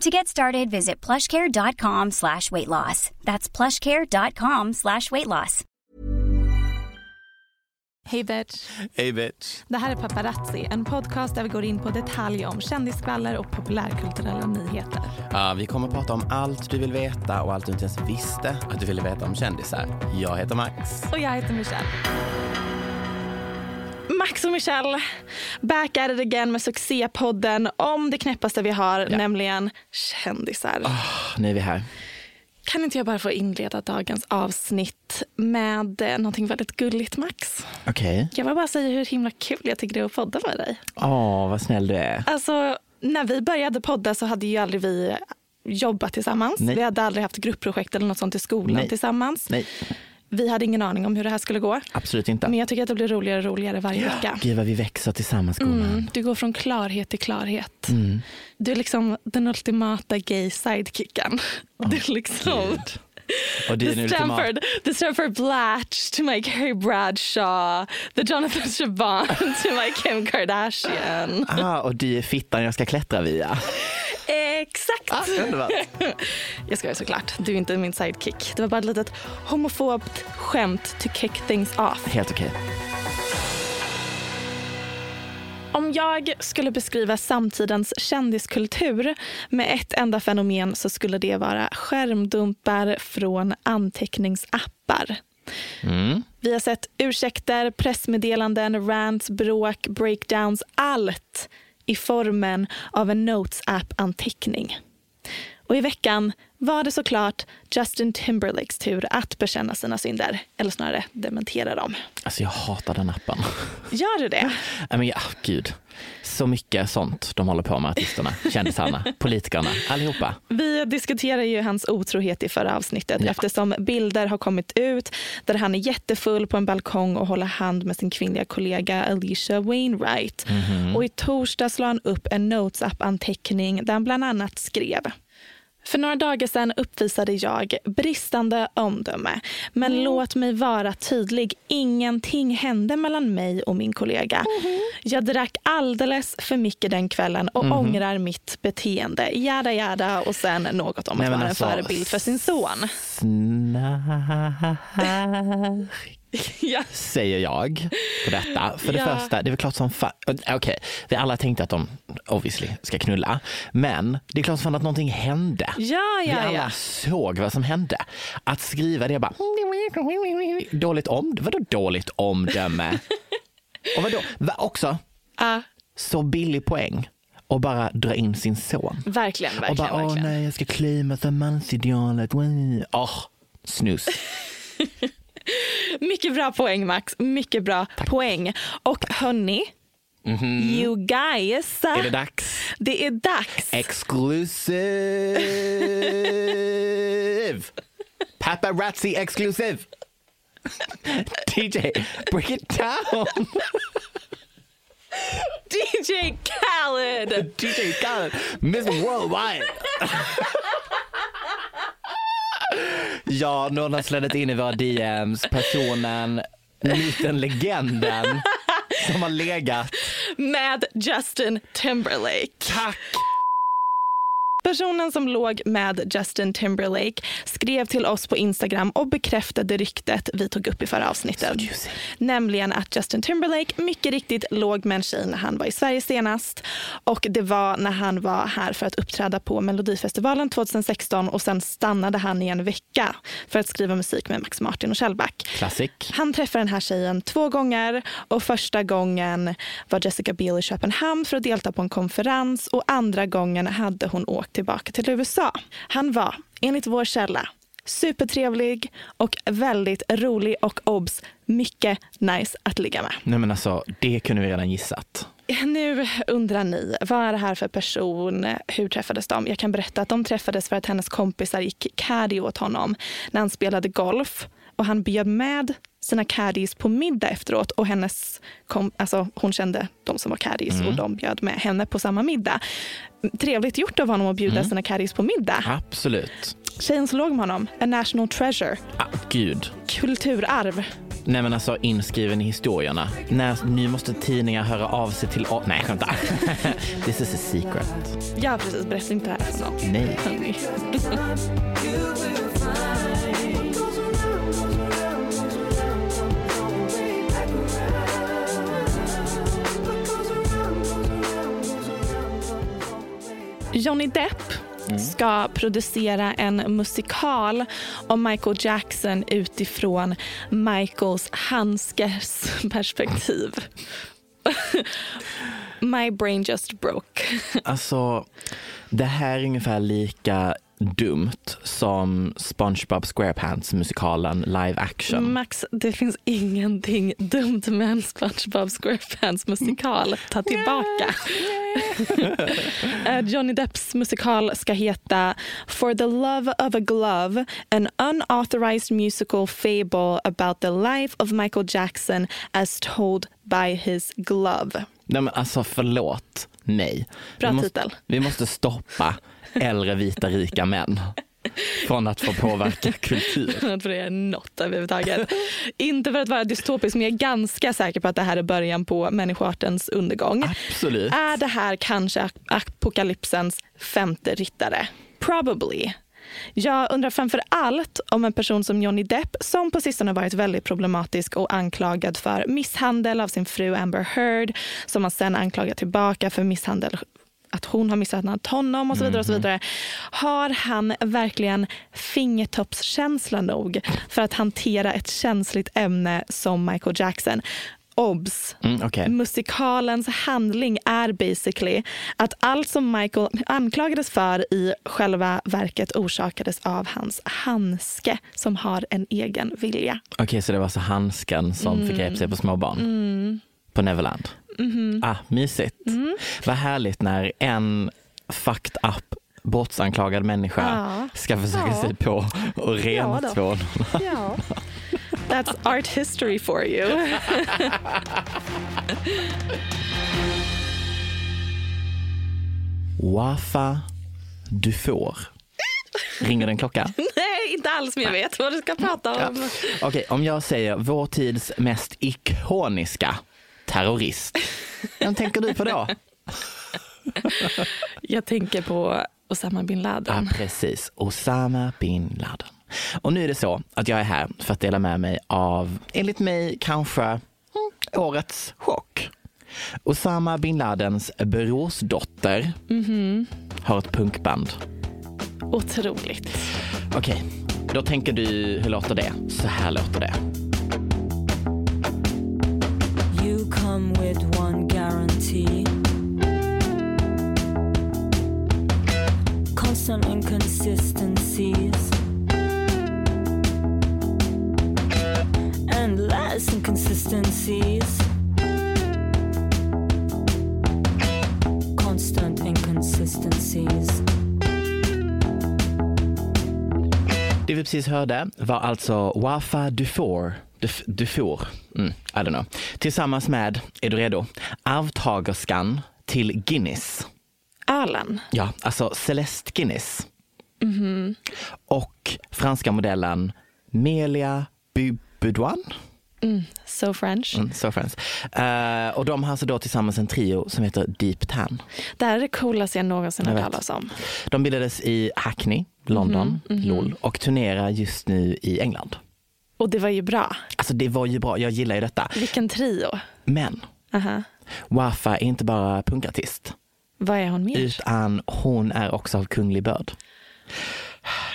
To get started, visit plushcare.com slash weight loss. That's plushcare.com slash weight loss. Hej bitch. Hej bitch. Det här är Paparazzi, en podcast där vi går in på detaljer om kändisskvaller och populärkulturella nyheter. Ja, vi kommer att prata om allt du vill veta och allt du inte ens visste att du ville veta om kändisar. Jag heter Max. Och jag heter Michelle. Max och Michelle, back at it again med succépodden om det knäppaste vi har, Ja. nämligen kändisar. Nu är vi här. Kan inte jag bara få inleda dagens avsnitt med eh, någonting väldigt gulligt, Max? Okej. Jag vill bara säga hur himla kul jag tycker det är att podda med dig. Åh, vad snäll du är. Alltså, när vi började podda så hade ju aldrig vi jobbat tillsammans. Nej. Vi hade aldrig haft gruppprojekt eller något sånt i skolan Nej. tillsammans. Nej, Vi hade ingen aning om hur det här skulle gå. absolut inte. Men jag tycker att det blir roligare och roligare varje vecka. Gud vad vi växer tillsammans gumman. Mm, du går från klarhet till klarhet. Mm. Du är liksom den ultimata gay sidekicken. du är liksom Gud. Och du är the. Stanford, the Stanford Blatch to my Carrie Bradshaw, the Jonathan Chabon to my Kim Kardashian. Ah, och du är fittan jag ska klättra via. Exakt! Ah, underbart. Jag skojar såklart. Du är inte min sidekick. Det var bara ett litet homofobt skämt to kick things off. Helt okej. Om jag skulle beskriva samtidens kändiskultur med ett enda fenomen så skulle det vara skärmdumpar från anteckningsappar. Mm. Vi har sett ursäkter, pressmeddelanden, rants, bråk, breakdowns, allt i formen av en Notes-app-anteckning. Och i veckan var det såklart Justin Timberlakes tur att bekänna sina synder, eller snarare dementera dem. Alltså jag hatar den appen. Gör du det? Nej men ja, gud. Så mycket sånt de håller på med, artisterna, kändisarna, politikerna, allihopa. Vi diskuterar ju hans otrohet i förra avsnittet Ja. eftersom bilder har kommit ut där han är jättefull på en balkong och håller hand med sin kvinnliga kollega Alicia Wainwright. Och i torsdags la han upp en Notes-app-anteckning där han bland annat skrev för några dagar sedan uppvisade jag bristande omdöme. Men låt mig vara tydlig. Ingenting hände mellan mig och min kollega. Jag drack alldeles för mycket den kvällen och ångrar mitt beteende. Jada jada och sen något om Nej, att vara alltså, en förebild för sin son. Snark. ja. säger jag på detta. För det Ja. första, det är väl klart som fan, okej, vi alla tänkte att de obviously ska knulla. Men det är klart som fan att någonting hände. Ja, vi alla såg vad som hände. Att skriva det bara, dåligt om, vadå dåligt omdöme? Och vadå, va, också Ja, så billig poäng och bara dra in sin son. verkligen, och verkligen. bara, åh nej, jag ska claima mansidealet. Åh, snus. Mycket bra poäng Max, mycket bra poäng. Och hörni, you guys. Är det dags? Det är dags. Exclusive! Paparazzi exclusive! DJ, break it down! DJ Khaled! DJ Khaled, Miss Worldwide! Ja, någon har slädat in i våra DMs, personen, myten, legenden som har legat. Med Justin Timberlake. Tack! Personen som låg med Justin Timberlake skrev till oss på Instagram och bekräftade ryktet vi tog upp i förra avsnittet. Nämligen att Justin Timberlake mycket riktigt låg med en tjej när han var i Sverige senast. Och det var när han var här för att uppträda på Melodifestivalen 2016 och sen stannade han i en vecka för att skriva musik med Max Martin och Shellback. Klassik. Han träffade den här tjejen två gånger och första gången var Jessica Biel i Köpenhamn för att delta på en konferens och andra gången hade hon åkt tillbaka till USA. Han var, enligt vår källa, supertrevlig och väldigt rolig och obs, mycket nice att ligga med. Nej men alltså, det kunde vi redan gissat. Nu undrar ni, vad är det här för person? Hur träffades de? Jag kan berätta att de träffades för att hennes kompisar gick caddy åt honom när han spelade golf. Och han bjöd med sina caddies på middag efteråt och hennes kom, alltså hon kände de som var caddies och de bjöd med henne på samma middag. Trevligt gjort av honom att bjuda sina caddies på middag. Absolut. Tjejen som låg med honom, a national treasure, Ah, gud. kulturarv. Nej men alltså inskriven i historierna. När, nu måste tidningar höra av sig till... o- Nej, skämtar. This is a secret. Ja, precis. Berätta inte det här för någon. Nej. Johnny Depp ska producera en musikal om Michael Jackson utifrån Michaels handskes perspektiv. My brain just broke. Alltså, det här är ungefär lika dumt som SpongeBob SquarePants musikalen live action. Max, det finns ingenting dumt med en SpongeBob SquarePants musikal. Ta tillbaka. Eh, Johnny Depps musikal ska heta For the love of a glove, an unauthorized musical fable about the life of Michael Jackson as told by his glove. Nej men alltså förlåt, nej. Bra vi måste, titel. Vi måste stoppa äldre vita rika män från att få påverka kultur. Det är något överhuvudtaget. Inte för att vara dystopisk, men jag är ganska säker på att det här är början på människoartens undergång. Absolut. Är det här kanske apokalypsens femte ryttare? Probably. Jag undrar framför allt om en person som Johnny Depp som på sistone varit väldigt problematisk och anklagad för misshandel av sin fru Amber Heard som han sen anklagat tillbaka för misshandel att hon har misshandlat honom och så vidare. och så vidare. Har han verkligen fingertoppskänsla nog för att hantera ett känsligt ämne som Michael Jackson? Obs! Mm, okej. Musikalens handling är basically att allt som Michael anklagades för i själva verket orsakades av hans handske som har en egen vilja. Okej, så det var så handsken som Mm. förgrep sig på små barn på Neverland. Mm-hmm. Ah, mysigt. Mm. Vad härligt när en fucked up brottsanklagad människa Ja. ska försöka Ja. sig på och Ja rentvå någon. Ja. That's art history for you. Wafa du får. Ringer den klocka? Nej, inte alls, men jag vet vad du ska prata om. Okej, om jag säger vår tids mest ikoniska terrorist. Vem tänker du på då? Jag tänker på Osama bin Ja, Laden. precis. Osama bin Laden. Och nu är det så att jag är här för att dela med mig av, enligt mig, kanske mm, årets chock. Osama bin Ladens brorsdotter har ett punkband. Otroligt. Okej, då tänker du, hur låter det? Så här låter det. Come with one guarantee. Constant inconsistencies. Endless inconsistencies. Constant inconsistencies. Det vi precis hörde var alltså Wafa Dufour, Duf, Dufour, mm, I don't know, tillsammans med, är du redo, arvtagerskan till Guinness. Ölen. Ja, alltså Celeste Guinness. Och franska modellen Melia Bu- Boudouin. So French. Mm, so friends. Eh, och de har alltså då tillsammans en trio som heter Deep Tan. Det här är det coolaste jag någonsin vet. talas om. De bildades i Hackney, London, LOL, och turnerar just nu i England. Och det var ju bra. Alltså det var ju bra, jag gillar ju detta. Vilken trio. Men Aha. Wafa är inte bara punkartist, Vad är hon mer? utan hon är också av kunglig börd.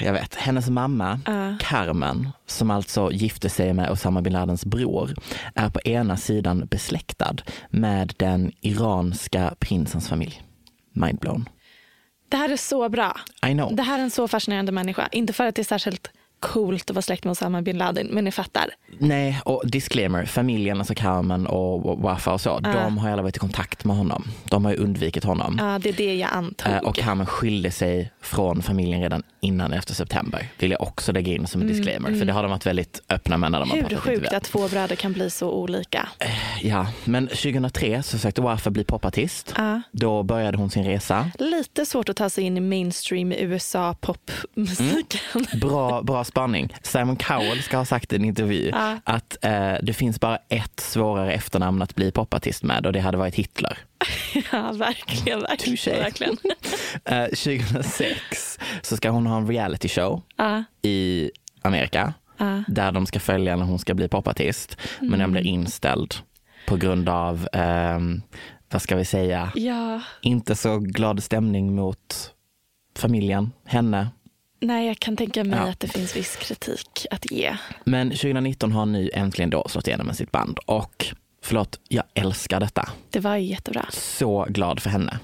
Jag vet, hennes mamma Carmen, som alltså gifte sig med Osama bin Ladens bror, är på ena sidan besläktad med den iranska prinsens familj. Mindblown. Det här är så bra. I know. Det här är en så fascinerande människa. Inte för att det är särskilt coolt att vara släkt med Osama bin Laden, men ni fattar. Nej, och disclaimer, familjen, alltså Carmen och Wafa och så, de har ju alla varit i kontakt med honom. De har ju undvikit honom. Ja, det är det jag antog. Eh, Och Carmen skilde sig från familjen redan innan efter september. Vill jag också lägga in som en disclaimer. För det har de varit väldigt öppna med när de har Mm, Hur pratat i sjukt att två bröder kan bli så olika. Ja, men 2003 så försökte Wafa bli popartist. Ja. Då började hon sin resa. Lite svårt att ta sig in i mainstream USA-popmusiken. Bra, bra spaning. Simon Cowell ska ha sagt i en intervju Ja. att eh, det finns bara ett svårare efternamn att bli popartist med och det hade varit Hitler. ja, verkligen, verkligen. Touché. verkligen. Eh, 2006 så ska hon ha en reality show Ja. i Amerika där de ska följa när hon ska bli popartist. Men den blir inställd på grund av, ehm, vad ska vi säga, ja, inte så glad stämning mot familjen, henne. Nej, jag kan tänka mig Ja. att det finns viss kritik att ge. Men 2019 har nu äntligen då slått igenom med sitt band och förlåt, jag älskar detta. Det var jättebra. Så glad för henne.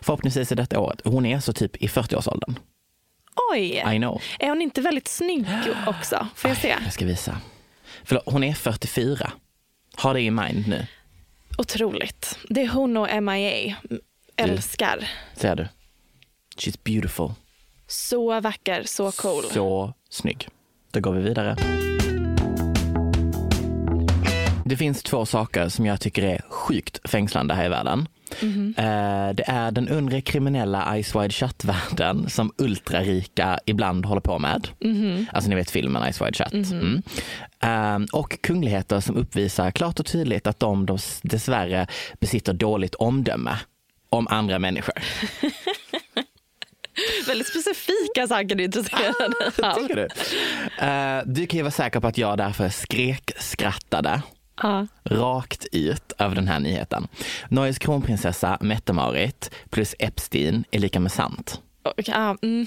Förhoppningsvis är detta året. Hon är så typ i 40-årsåldern. Oj! I know. Är hon inte väldigt snygg också? Får jag se? Jag ska visa. Förlåt, hon är 44. Ha det i mind nu, Otroligt. Det är hon och MIA. Älskar. ser du. She's beautiful. Så vacker, så cool. Så snygg. Då går vi vidare. Det finns två saker som jag tycker är sjukt fängslande här i världen. Eh, Det är den undre kriminella Ice Wide Shut-världen som ultrarika ibland håller på med. Alltså ni vet filmen Ice Wide Shut. Mm. Eh, Och kungligheter som uppvisar klart och tydligt att de dess- dessvärre besitter dåligt omdöme om andra människor. Väldigt specifika saker du är intresserad av. Tycker du? Eh, du kan ju vara säker på att jag därför skrekskrattade Ja. rakt ut över den här nyheten. Norges kronprinsessa Mette-Marit plus Epstein är lika med sant. Och, ja, mm.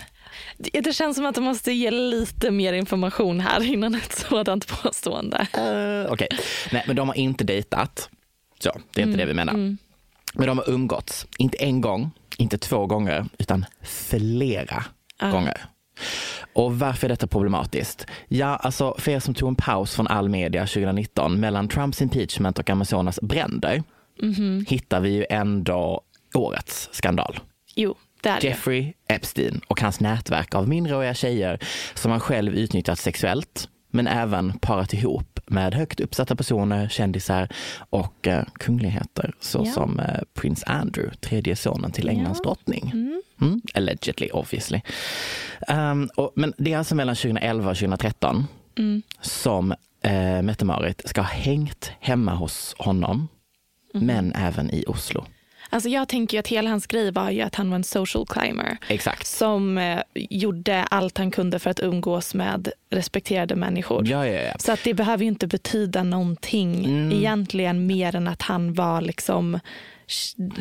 det, känns som att du måste ge lite mer information här innan ett sådant påstående. Uh, Okej, nej men de har inte dejtat. Så, det är inte det vi menar. Men de har umgåtts, inte en gång, inte två gånger, utan flera gånger. Och varför är detta problematiskt? Ja, alltså för er som tog en paus från all media 2019 mellan Trumps impeachment och Amazonas bränder hittar vi ju ändå årets skandal. Jo. Jeffrey Epstein och hans nätverk av minderåriga tjejer som han själv utnyttjat sexuellt men även parat ihop med högt uppsatta personer, kändisar och eh, kungligheter såsom eh, prins Andrew, tredje sonen till Englands drottning. Mm. Allegedly, obviously. Um, och, men det är alltså mellan 2011 och 2013 som eh, Mette-Marit ska ha hängt hemma hos honom, men även i Oslo. Alltså jag tänker ju att hela hans grej var ju att han var en social climber. Exakt. Som eh, gjorde allt han kunde för att umgås med respekterade människor. Ja, ja, ja. Så att det behöver ju inte betyda någonting Mm. egentligen mer än att han var liksom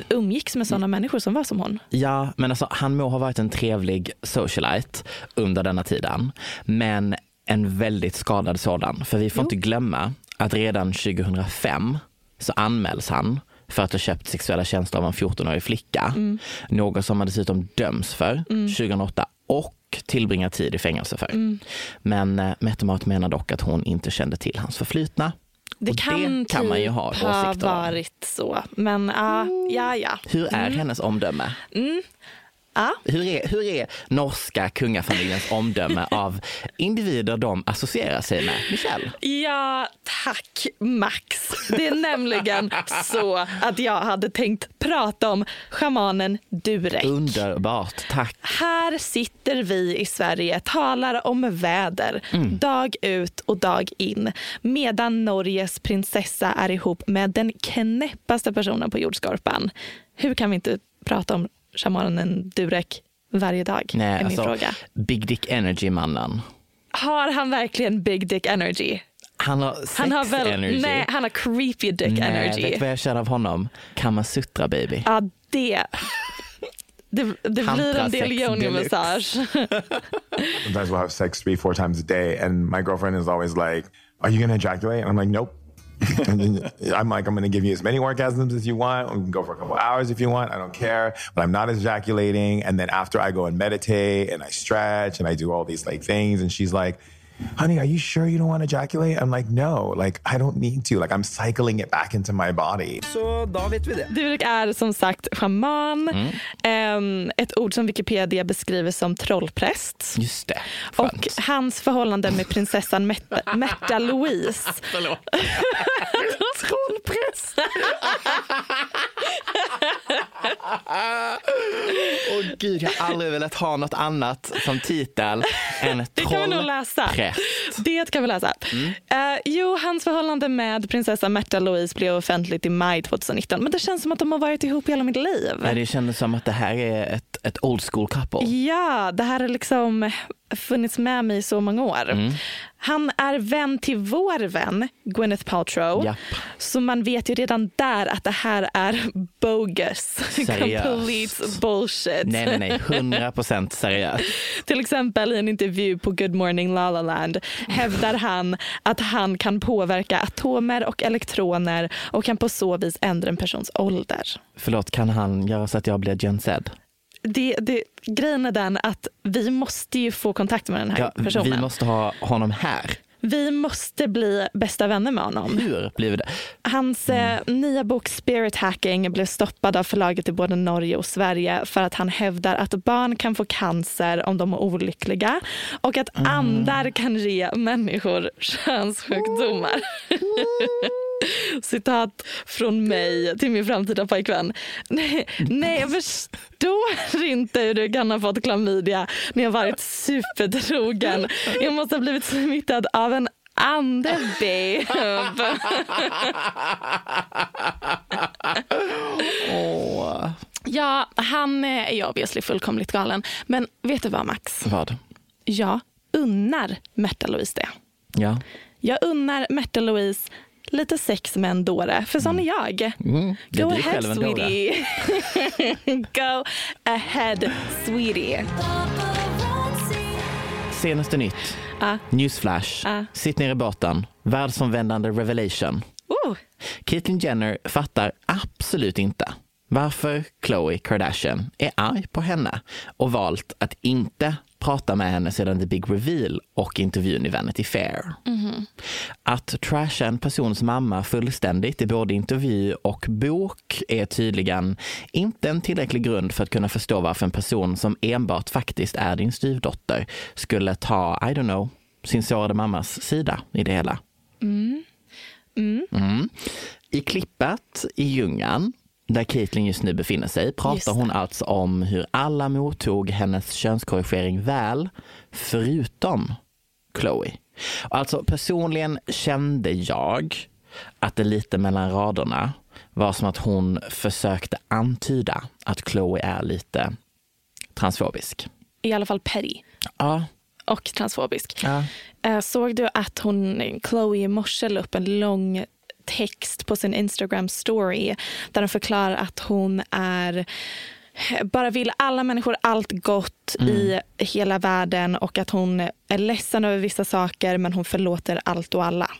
umgicks med sådana människor som var som hon. Ja, men alltså han må ha varit en trevlig socialite under denna tiden, men en väldigt skadad sådan. För vi får inte glömma att redan 2005 så anmäls han för att ha köpt sexuella tjänster av en 14-årig flicka. Något som han dessutom döms för 2008 och tillbringar tid i fängelse för. Men eh, Mette-Marit menar dock att hon inte kände till hans förflutna. Det kan, det kan man ju typ ha ha åsikter om. varit så. Men ja, ja, ja. Hur är hennes omdöme? Ja. Hur är, hur är norska kungafamiljens omdöme av individer de associerar sig med? Michelle? Ja, tack Max. Det är nämligen så att jag hade tänkt prata om shamanen Durek. Underbart, tack. Här sitter vi i Sverige, talar om väder Mm. dag ut och dag in medan Norges prinsessa är ihop med den knäppaste personen på jordskorpan. Hur kan vi inte prata om shamanen Durek varje dag? Nej, är min alltså, fråga. Big Dick Energy-mannen. Har han verkligen big dick energy? Han har sex Han har väl, energy. nej, han har creepy dick nej, energy. vet du vad jag känner av honom? Kamasutra baby. Ja, det. Det, det blir en del yoni-massage. Sometimes we'll have sex three, four times a day, and my girlfriend is always like, "Are you gonna ejaculate?" And I'm like, "Nope." I'm like, "I'm gonna give you as many orgasms as you want. We can go for a couple hours if you want. I don't care, but I'm not ejaculating." And then after I go and meditate and I stretch and I do all these like things, and she's like. Honey, are you sure you don't want to ejaculate? I'm like, no, like I don't need to. Like I'm cycling it back into my body. Så då vet vi det. Durek är som sagt shaman. Mm. Ehm, ett ord som Wikipedia beskriver som trollpräst. Just det. Och Skönt. hans förhållande med prinsessan Märta, Märta Louise. Trollpräst. Åh gud, jag har aldrig velat ha något annat som titel än Det kan vi nog läsa. trollpräst. Det kan vi läsa. Mm. Eh, jo, hans förhållande med prinsessan Märta Louise blev offentligt i maj 2019. Men det känns som att de har varit ihop hela mitt liv. Nej, det kändes som att det här är ett, ett old school couple. Ja, det här har liksom funnits med mig i så många år. Mm. Han är vän till vår vän Gwyneth Paltrow. Japp. Så man vet ju redan där att det här är bogus. Seriöst. Complete bullshit. Nej, nej, nej. 100 procent seriöst. Till exempel i en intervju på Good Morning La La Land hävdar han att han kan påverka atomer och elektroner och kan på så vis ändra en persons ålder. Förlåt, kan han göra så att jag blir Gen Z? Det, det, grejen är den att vi måste ju få kontakt med den här Ja, personen. vi måste ha honom här. Vi måste bli bästa vänner med honom. Hur blir vi det? Hans eh, nya bok Spirit Hacking blev stoppad av förlaget i både Norge och Sverige för att han hävdar att barn kan få cancer om de är olyckliga och att andar kan ge människor könssjukdomar. Citat från mig till min framtida pojkvän. Nej, nej, jag förstår inte hur du kan ha fått klamydia när jag varit supertrogen. Jag måste ha blivit smittad av en ande, babe. Åh. Ja, han är ju obviously fullkomligt galen. Men vet du vad Max? Vad? Jag unnar Märta Louise det. Ja. Jag unnar Märta Louise lite sex med en dåre, för sån är jag. Mm, det är Go du ahead sweetie. Go ahead sweetie. Senaste nytt. Ah. Newsflash. Ah. Sitt ner i båten. Världsomvändande revelation. Oh, Caitlyn Jenner fattar absolut inte varför Khloe Kardashian är arg på henne och valt att inte prata med henne sedan the big reveal och intervjun i Vanity Fair. Att trasha en persons mamma fullständigt i både intervju och bok är tydligen inte en tillräcklig grund för att kunna förstå varför en person som enbart faktiskt är din styvdotter skulle ta, I don't know, sin sårade mammas sida i det hela. Mm. I klippet i djungeln, där Caitlyn just nu befinner sig, pratar hon alltså om hur alla mottog hennes könskorrigering väl, förutom Chloe. Alltså personligen kände jag att det lite mellan raderna var som att hon försökte antyda att Chloe är lite transfobisk. i alla fall petty Ja, och transfobisk. ja. Eh, Såg du att hon, Chloe i morse la upp en lång text på sin Instagram story där hon förklarar att hon är bara vill alla människor allt gott i hela världen och att hon är ledsen över vissa saker men hon förlåter allt och alla.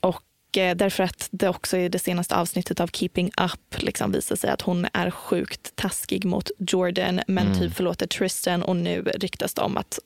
Och eh, därför att det också i det senaste avsnittet av Keeping Up liksom visar sig att hon är sjukt taskig mot Jordan men typ förlåter Tristan och nu ryktas det om att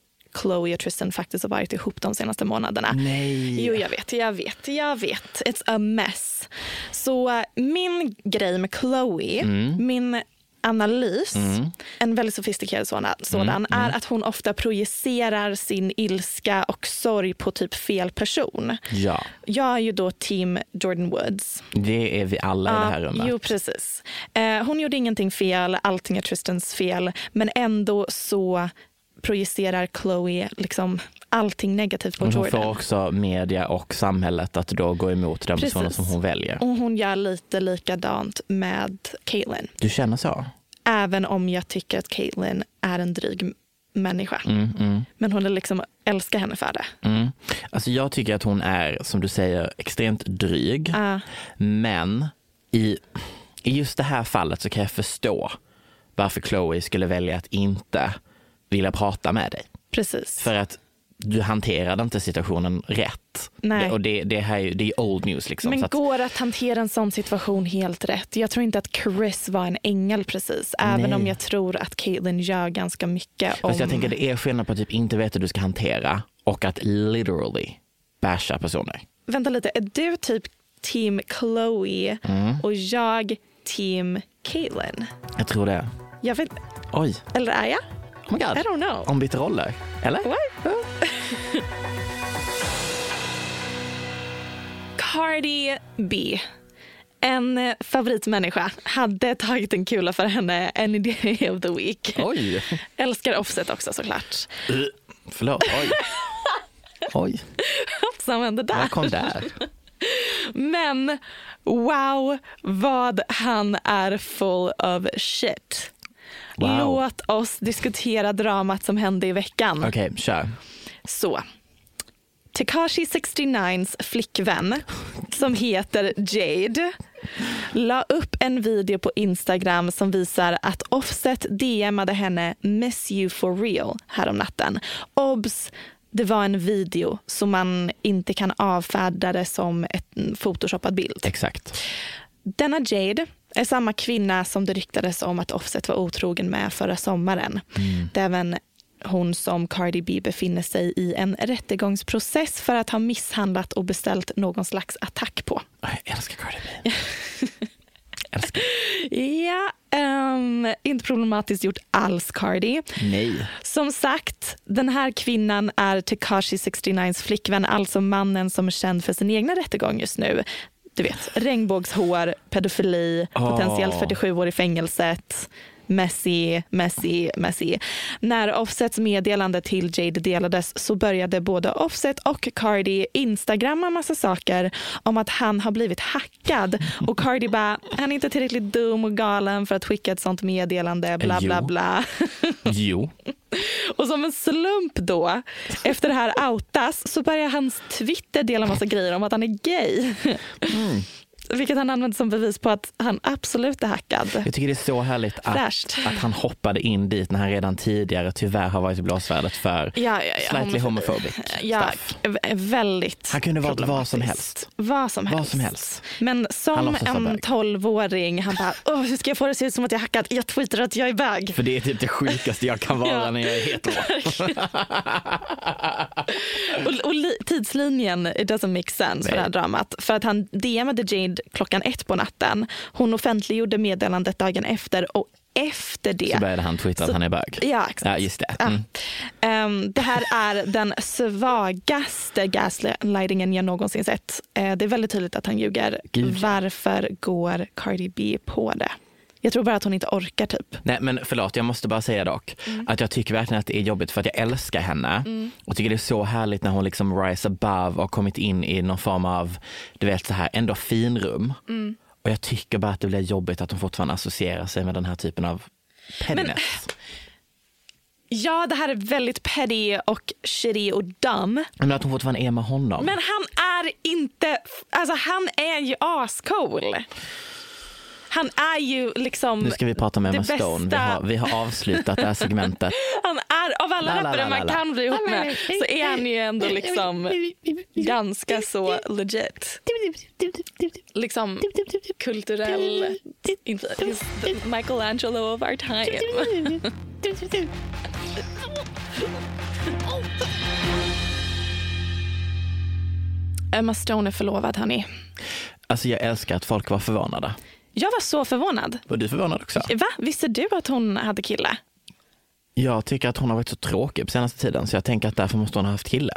Chloe och Tristan faktiskt har varit ihop de senaste månaderna. Nej. Jo, jag vet, jag vet, jag vet. It's a mess. Så eh, min grej med Chloe, min analys, Mm. en väldigt sofistikerad sådan, sådan är att hon ofta projicerar sin ilska och sorg på typ fel person. Ja, Jag är ju då team Jordan Woods. det är vi alla i det här rummet. Jo, precis. Eh, hon gjorde ingenting fel, allting är Tristans fel. Men ändå så projicerar Chloe liksom allting negativt på Men hon Jordan. får också media och samhället att då gå emot den Precis. som hon väljer. Och hon gör lite likadant med Caitlyn. Du känner så? Även om jag tycker att Caitlyn är en dryg människa. Mm, mm, Men hon är liksom älskar henne för det. mm. Alltså jag tycker att hon är, som du säger, extremt dryg. Ah, Men i, i just det här fallet så kan jag förstå varför Chloe skulle välja att inte vilja prata med dig. precis. För att du hanterade inte situationen rätt. Nej. Och det, det, här, det är old news. Liksom. Men att, går att hantera en sån situation helt rätt? Jag tror inte att Chris var en ängel precis. Även Nej. om jag tror att Caitlyn gör ganska mycket. Om... fast jag tänker det är skillnad på att typ inte veta hur du ska hantera och att literally basha personer. Vänta lite, är du typ team Chloe Mm. och jag team Caitlyn? Jag tror det. Jag vet, Oj, eller är jag? Oh my god. I don't know. Om byter roller, eller? What? Cardi B. En favoritmänniska hade tagit en kula för henne any day of the week. Oj, Älskar Offset också såklart. förlåt. Oj. Oj, Som hände där. vad kom där? Men wow vad han är full of shit. Wow. Låt oss diskutera dramat som hände i veckan. Okej, kör. Så. Tekashi 69s flickvän som heter Jade la upp en video på Instagram som visar att Offset DMade henne “Miss you for real” härom natten. Obs! Det var en video så man inte kan avfärda det som en photoshoppad bild. Exakt. Denna Jade är samma kvinna som det ryktades om att Offset var otrogen med förra sommaren. Det är även hon som Cardi B befinner sig i en rättegångsprocess för att ha misshandlat och beställt någon slags attack på. Jag älskar Cardi B. älskar. Ja, ehm, inte problematiskt gjort alls Cardi. Nej. Som sagt, den här kvinnan är Tekashi 69s flickvän, alltså mannen som är känd för sin egna rättegång just nu. Du vet, regnbågshår, pedofili, potentiellt Åh. 47 år i fängelset. Messy, messy, messy. När Offsets meddelande till Jade delades så började både Offset och Cardi instagramma massa saker om att han har blivit hackad. Och Cardi bara, han är inte tillräckligt dum och galen för att skicka ett sånt meddelande, bla bla Jo. bla. Jo. Och som en slump då, efter det här outas, så börjar hans Twitter dela massa grejer om att han är gay. Vilket han använder som bevis på att han absolut är hackad. Jag tycker det är så härligt att, Fräscht. att han hoppade in dit när han redan tidigare tyvärr har varit i blåsvärdet för Ja, ja, ja. slightly homophobic Ja, väldigt Han kunde valt vad som helst. Vad som Vad helst. som helst. Men som en tolvåring, han bara, hur ska jag få det att se ut som att jag är hackad? Jag tweetar att jag är bög. För det är typ det sjukaste jag kan vara Ja. när jag är hetero. Och, och li, tidslinjen, it doesn't make sense för det här Nej. dramat. För att han DMade Jade klockan ett på natten. Hon offentliggjorde meddelandet dagen efter och efter det Så började han twittra att han är bög. Ja, exakt. Ja, just det. Ja. Mm. Ehm, det här är den svagaste gaslightingen jag någonsin sett. Eh, det är väldigt tydligt att han ljuger. Gud. Varför går Cardi B på det? Jag tror bara att hon inte orkar typ. Nej men förlåt, jag måste bara säga dock att jag tycker verkligen att det är jobbigt för att jag älskar henne och tycker det är så härligt när hon liksom rise above och kommit in i någon form av, du vet så här, ändå finrum. Och jag tycker bara att det blir jobbigt att hon fortfarande associerar sig med den här typen av pettiness. Ja, det här är väldigt petty och shitty och dumb. Men att hon fortfarande är med honom. Men han är inte... Alltså han är ju ascool. Han är ju liksom... nu ska vi prata med Emma Stone. Vi har, vi har avslutat det här segmentet. Han är, av alla La, la, rappare man kan bli ihop med så är han ju ändå liksom ganska så legit. Liksom kulturell Michelangelo of our time. Emma Stone är förlovad hörni. Alltså jag älskar att folk var förvånade. Jag var så förvånad. Var du förvånad också? Va? Visste du att hon hade kille? Jag tycker att hon har varit så tråkig på senaste tiden så jag tänker att därför måste hon ha haft kille.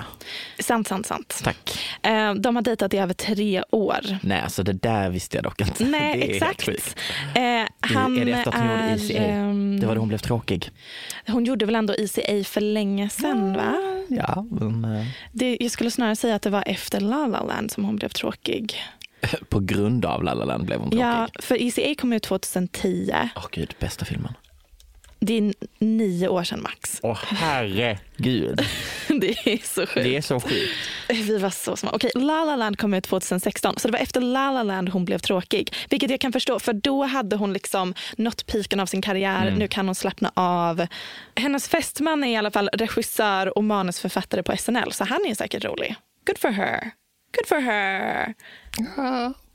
Sant, sant, sant. Tack. Eh, De har dejtat i över tre år. Nej, alltså det där visste jag dock inte. Nej, det är exakt. Helt. Eh, han är det efter att hon gjorde är, ICA? ehm, Det var då hon blev tråkig. Hon gjorde väl ändå ICA för länge sedan, va? Ja, men eh, Det, jag skulle snarare säga att det var efter La La Land som hon blev tråkig. på grund av La La Land blev hon tråkig. Ja, för ICA kom ut 2010. Åh gud, bästa filmen. Det är nio år sedan max. Åh herregud. Det är så sjukt. Det är så sjukt. Vi var så små. Okej, La La Land kom ut 2016, så det var efter La La Land hon blev tråkig. Vilket jag kan förstå, för då hade hon liksom nått piken av sin karriär. Mm. Nu kan hon slappna av. Hennes fästman är i alla fall regissör och manusförfattare på SNL, så han är säkert rolig. Good for her. Good for her.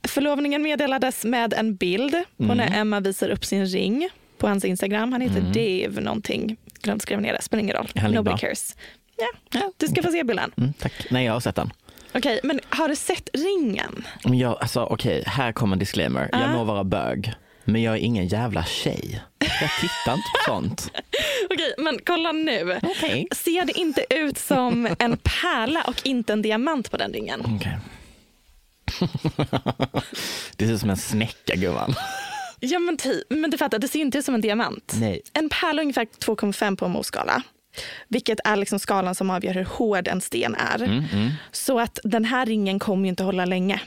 Förlovningen meddelades med en bild på Mm. när Emma visar upp sin ring på hans Instagram. Han heter Dave någonting. Glömt skriva ner det, spelar ingen roll. Mm. Nobody bra. cares. Ja, du ska få se bilden. Mm, tack. Nej, jag har sett den. Okej, men har du sett ringen? Men jag, alltså okej, här kommer en disclaimer. Jag må vara bög, men jag är ingen jävla tjej. Jag tittar inte på sånt. Okej, men kolla nu. Okej. Ser det inte ut som en pärla och inte en diamant på den ringen? Okej. det ser ut som en snäcka gumman. Ja, men, men du fattar, det ser inte ut som en diamant. Nej. En pärla är ungefär 2,5 på en Mohs-skala. Vilket är liksom skalan som avgör hur hård en sten är. Mm, Så att den här ringen kommer ju inte hålla länge.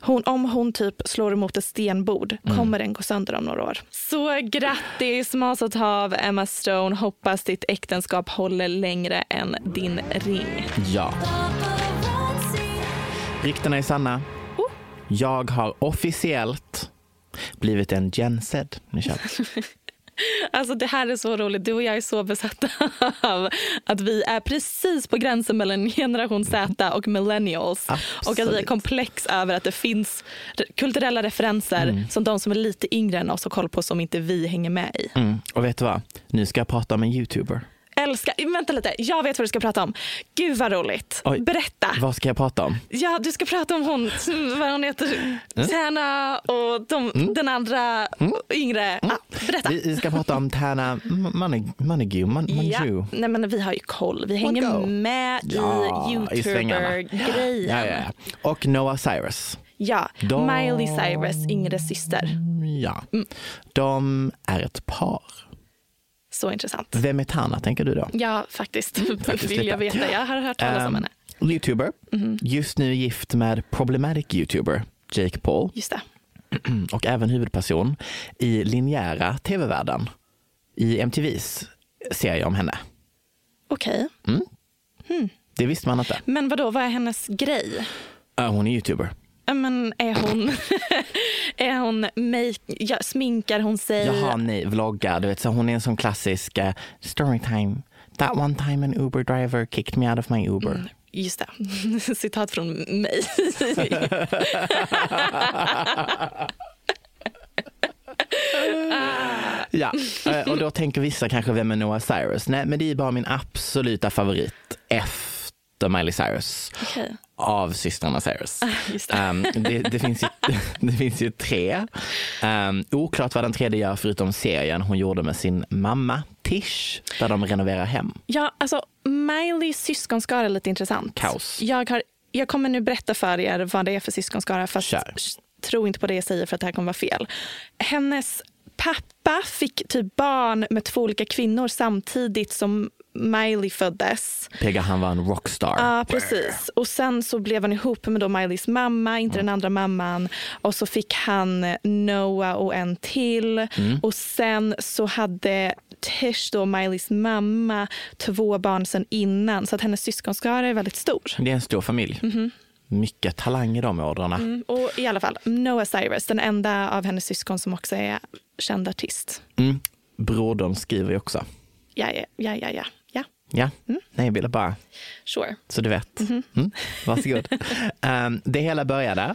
Hon, om hon typ slår emot ett stenbord Mm. kommer den gå sönder om några år. Så grattis Mazel Tov, Emma Stone. Hoppas ditt äktenskap håller längre än din ring. Ja. Ryktena är sanna. Oh. Jag har officiellt blivit en Gen Z. Alltså det här är så roligt. Du och jag är så besatta av att vi är precis på gränsen mellan generation Z och millennials. Och att vi är Absolut. komplex över att det finns re- kulturella referenser som de som är lite yngre än oss har koll på som inte vi hänger med i. Mm. Och vet du vad? Nu ska jag prata om en youtuber. Älskar, vänta lite, jag vet vad du ska prata om. Gud vad roligt. Oj. Berätta. Vad ska jag prata om? Ja, du ska prata om hon, vad hon heter, Tärna och de, den andra yngre. Ah, berätta. Vi, vi ska prata om Tärna M- Mani- Manigu. Man. Ja. Nej, men vi har ju koll. Vi hänger go. med Ja, i youtuber-grejen. Ja, ja, ja. Och Noah Cyrus. Ja, De- Miley Cyrus yngre syster. Ja. Mm. De är ett par. Så intressant. Vem är Tana tänker du då? Ja, faktiskt. faktiskt Vill jag veta. Jag har hört talas om Ehm, henne. Youtuber. Just nu gift med problematic youtuber Jake Paul Just det. och även huvudperson i linjära tv-världen i MTVs serie om henne. Okej. Det visste man inte. Men vad då? vad är hennes grej? Äh, Hon är youtuber. Men är hon, är hon make, ja, sminkar hon sig? Jaha, nej, vloggar. Du vet, så hon är en sån klassisk uh, storytime. That one time an Uber driver kicked me out of my Uber. Just det, citat från mig. Ja, eh, och då tänker vissa kanske vem är Noah Cyrus? Nej, men det är bara min absoluta favorit efter Miley Cyrus Okej. Av systrarna Cyrus. det. Ehm, det, det, finns ju, det finns ju tre. Um, oklart vad den tredje gör förutom serien hon gjorde med sin mamma Tish där de renoverar hem. Ja, alltså Mileys syskonskara är lite intressant. Kaos. Jag, har, jag kommer nu berätta för er vad det är för syskonskara fast Kör. tro inte på det jag säger för att det här kommer vara fel. Hennes pappa fick typ barn med två olika kvinnor samtidigt som Miley föddes. Pegga han var en rockstar. Ja, precis. Och sen så blev han ihop med då Mileys mamma, inte den andra mamman. Och så fick han Noah och en till. Och sen så hade Tish, då Mileys mamma, två barn sen innan. Så att hennes syskonskara är väldigt stor. Det är en stor familj. Mycket talang i de ådrarna. Mm, Och i alla fall, Noah Cyrus, den enda av hennes syskon som också är känd artist. Mm. Brodern skriver ju också. Ja, ja, ja, ja, ja. Ja, nej jag ville bara Sure. så du vet. Mm. Varsågod. um, det hela började,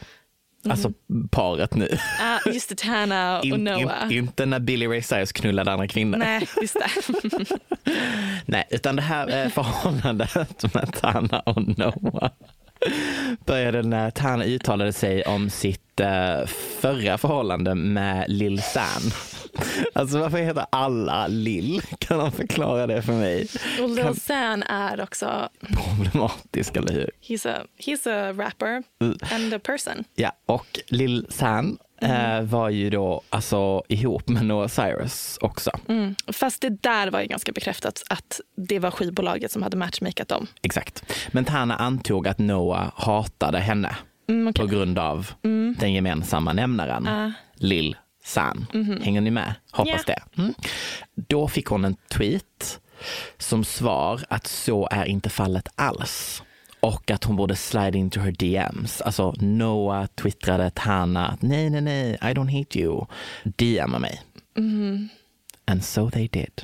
alltså paret nu. Ah, just det, Tana och In, in, Noah. inte när Billy Ray Cyrus knullade andra kvinnor. Nej, just det. Nej, utan det här eh, förhållandet med Tana och Noah. började när Tana uttalade sig om sitt eh, förra förhållande med Lil San. Alltså varför heter alla Lill? Kan någon förklara det för mig? Och Lil San är också, Problematisk, eller hur? he's a, he's a rapper and a person. Ja, och Lil San eh, var ju då alltså ihop med Noah Cyrus också. Mm. Fast det där var ju ganska bekräftat att det var skivbolaget som hade matchmakat dem. Exakt. Men Tana antog att Noah hatade henne Mm, okej. på grund av den gemensamma nämnaren Ah. Lil San. Hänger ni med? Hoppas Ja. det. Mm. Då fick hon en tweet som svar att så är inte fallet alls. Och att hon borde slide into her DMs. Alltså Noah twittrade Tana att nej, nej, nej, I don't hate you. DMa mig. And so they did.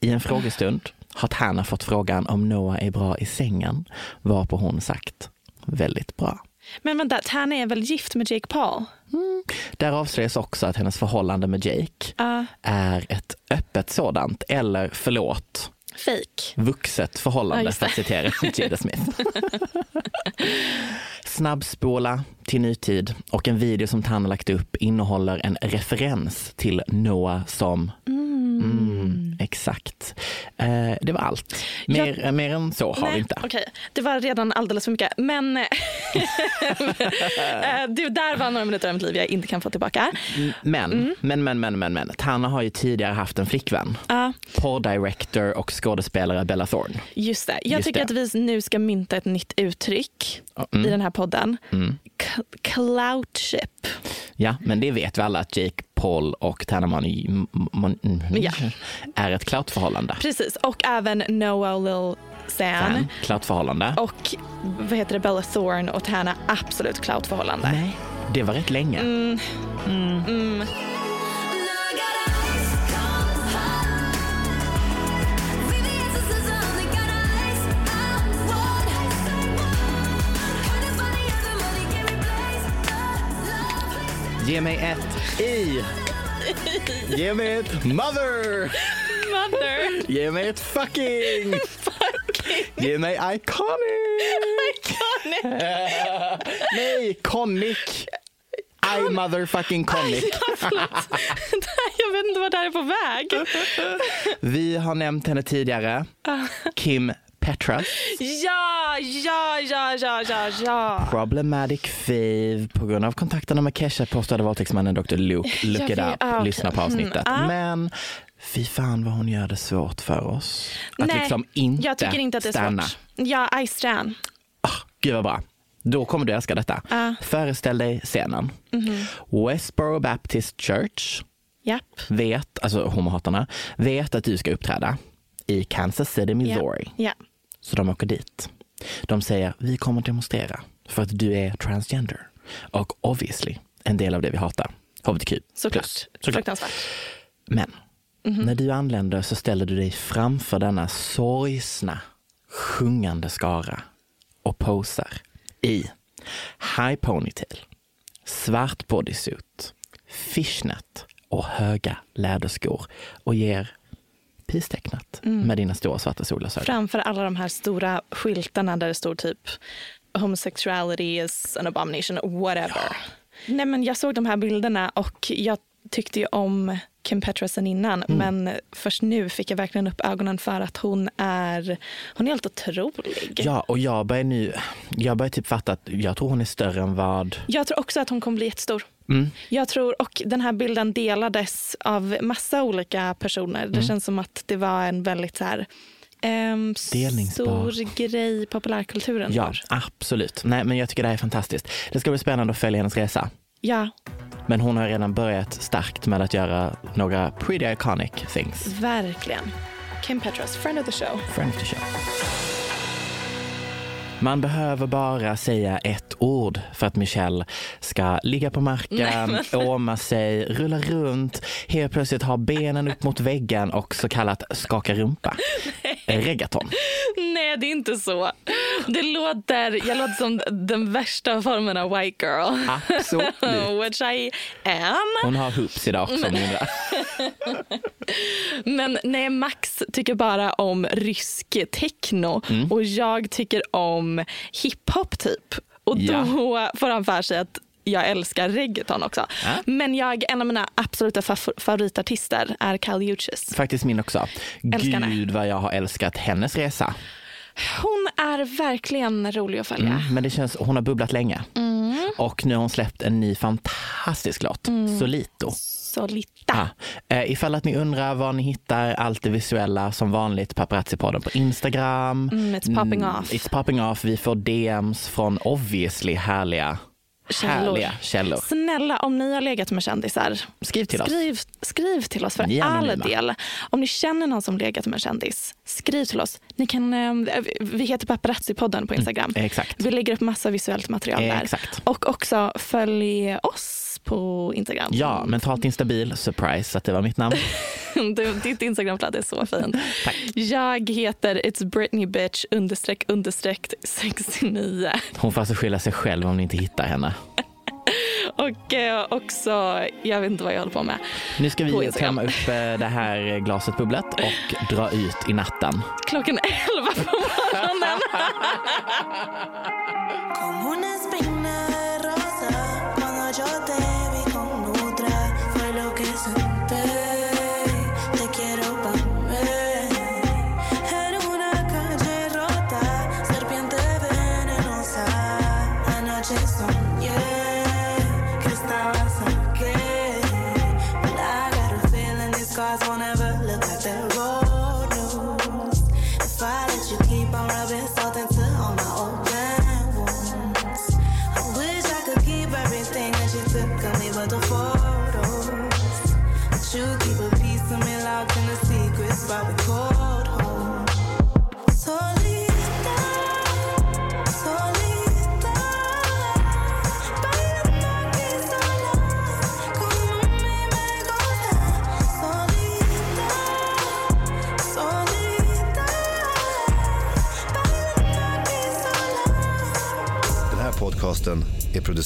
I en frågestund har Tana fått frågan om Noah är bra i sängen, varpå hon sagt väldigt bra. Men vänta, Tana är väl gift med Jake Paul? Där avslöjas också att hennes förhållande med Jake Ja. är ett öppet sådant, eller förlåt, Fake. vuxet Ja, förhållande just för att citera Jada Smith. Snabbspola till nutid och en video som Tana lagt upp innehåller en referens till Noah som Mm, exakt. Eh, det var allt. Mer, eh, mer än så har vi inte. Okej, det var redan alldeles för mycket. Men eh, det där var några minuter av mitt liv jag inte kan få tillbaka. Men, Mm. men, men, men, men, men. Tana har ju tidigare haft en flickvän. Ja, Porrdirector och skådespelare Bella Thorne. just det. Jag Just tycker det. att vi nu ska mynta ett nytt uttryck Mm. i den här podden. Mm. C- Cloutship. Ja, men det vet vi alla att Jake Paul och Tana Money m- mon- mm, Ja. är ett cloutförhållande. Precis, och även Noah och Lil San. Cloutförhållande. Och vad heter det, Bella Thorne och Tana, absolut cloutförhållande. Nej, det var rätt länge. Mm. Ge mig ett I. Ge mig ett mother. Mother. Ge mig ett fucking. Fucking Ge mig iconic. iconic. Nej, conic. I motherfucking conic. Ja. Jag vet inte vad det här är på väg. Vi har nämnt henne tidigare. Kim Petras. Ja, ja, ja, ja, ja, ja. Problematic fave på grund av kontakterna med Kesha påstådde våldtäktsmannen Dr. Luke. Look it up, ah, okej. lyssna på avsnittet. Mm, ah. Men fy fan vad hon gör det svårt för oss. Att Nej, liksom inte jag tycker inte att det är stanna. svårt. Ja, I stan. Ah, gud vad bra. Då kommer du älska detta. Ah. Mhm. Föreställ dig scenen. Westboro Baptist Church Japp. vet, alltså homohatarna, vet att du ska uppträda i Kansas City, Missouri. Ja. Så de åker dit. De säger, vi kommer demonstrera för att du är transgender. Och obviously, en del av det vi hatar. HBTQ. Såklart. plus. Såklart. Fruktansvärt. Men Mhm. när du anländer så ställer du dig framför denna sorgsna, sjungande skara och posar i high ponytail, svart bodysuit, fishnet och höga läderskor och ger peace-tecknet Mm. med dina stora svarta solglasögon. Framför alla de här stora skyltarna där det står typ homosexuality is an abomination, whatever. Nej, men jag såg de här bilderna och jag tyckte ju om Kim Petras sen innan Mm. men först nu fick jag verkligen upp ögonen för att hon är, hon är helt otrolig. Ja, och jag börjar nu, jag börjar typ fatta att jag tror hon är större än vad... Jag tror också att hon kommer bli jättestor. Mm. Jag tror, och den här bilden delades av massa olika personer. Mm. Det känns som att det var en väldigt så här, Delningsbar. stor grej i populärkulturen. Ja, absolut. Nej, men jag tycker det här är fantastiskt. Det ska bli spännande att följa hennes resa. ja, Men hon har redan börjat starkt med att göra några pretty iconic things. verkligen. Kim Petras, friend of the show. Friend of the show. Man behöver bara säga ett ord för att Michelle ska ligga på marken, åma sig, rulla runt, helt plötsligt ha benen upp mot väggen och så kallat skaka rumpa. Reggaeton. Nej, det är inte så. Det låter, jag låter som den värsta formen av white girl. Absolut. Which I am. Hon har hoops idag också om. Men nej, Max tycker bara om rysk techno Mm. och jag tycker om hiphop typ. Och då Ja. får han för sig att jag älskar reggaeton också. Ja. Men jag, en av mina absoluta fa- favoritartister är Kali Uchis. Faktiskt min också. Älskar. Gud vad jag har älskat hennes resa. Hon är verkligen rolig att följa. Mm, men det känns, hon har bubblat länge. Och nu har hon släppt en ny fantastisk låt, Solito. Så lite. Ah. Eh, ifall att ni undrar var ni hittar allt det visuella som vanligt Paparazzi-podden på Instagram. Mm, it's popping off. It's popping off. Vi får DMs från obviously härliga, härliga källor. Snälla, om ni har legat med kändisar, Skriv till oss. skriv, skriv till oss för Ni all del. Om ni känner någon som legat med en kändis, skriv till oss. Ni kan, eh, vi heter Paparazzi-podden på Instagram. Exakt. Vi lägger upp massa visuellt material där. Exakt. Och också följ oss på Instagram. Ja, mentalt instabil, surprise att det var mitt namn. Du, ditt Instagramflöde är så fint. Jag heter It's Britney Bitch understreck understreck 69. Hon får alltså skylla sig själv om ni inte hittar henne. Och eh, också, jag vet inte vad jag håller på med. Nu ska vi tömma upp eh, det här glaset bubblet och dra ut i natten. Klockan 11 på morgonen.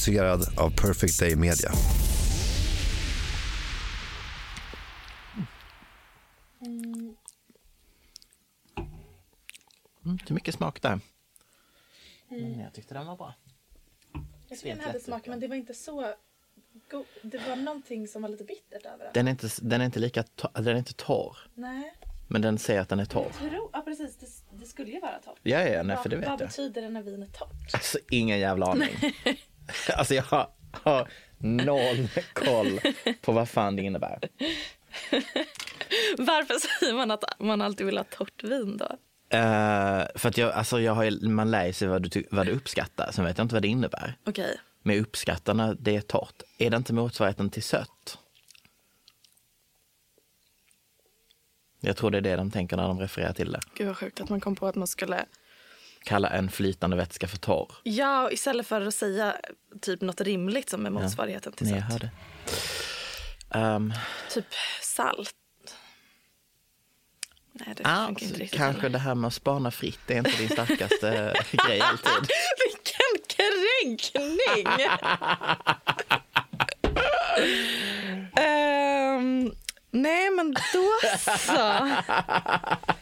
producerad av Perfect Day Media. Mm, det är mycket smak där. Mm, jag tyckte den var bra. Jag tycker den hade smak, men det var inte så god. Det var någonting som var lite bittert över den. Den är inte, den är inte lika den är inte torr. Nej, Men den säger att den är torr. tro, ja precis. Det, det skulle ju vara torrt. Ja, ja, nej, för det vet vad jag. betyder det när vin är torrt? Alltså ingen jävla aning. alltså jag har, har noll koll på vad fan det innebär. Varför säger man att man alltid vill ha torrt vin då? Eh, för att jag, alltså jag har, man lär sig vad du, vad du uppskattar, sen vet jag inte vad det innebär. Okej. Men uppskattar när det är torrt, är det inte motsvarigheten till sött? Jag tror det är det de tänker när de refererar till det. Gud vad sjukt att man kom på att man skulle... Kalla en flytande vätska för torr. Ja, istället för att säga typ något rimligt som är motsvarigheten till sött. Ehm, Typ salt. Nej, det funkar inte riktigt kanske heller. det här med att spana fritt är inte din starkaste grej alltid. Vilken kränkning! Ehm, nej, men då så.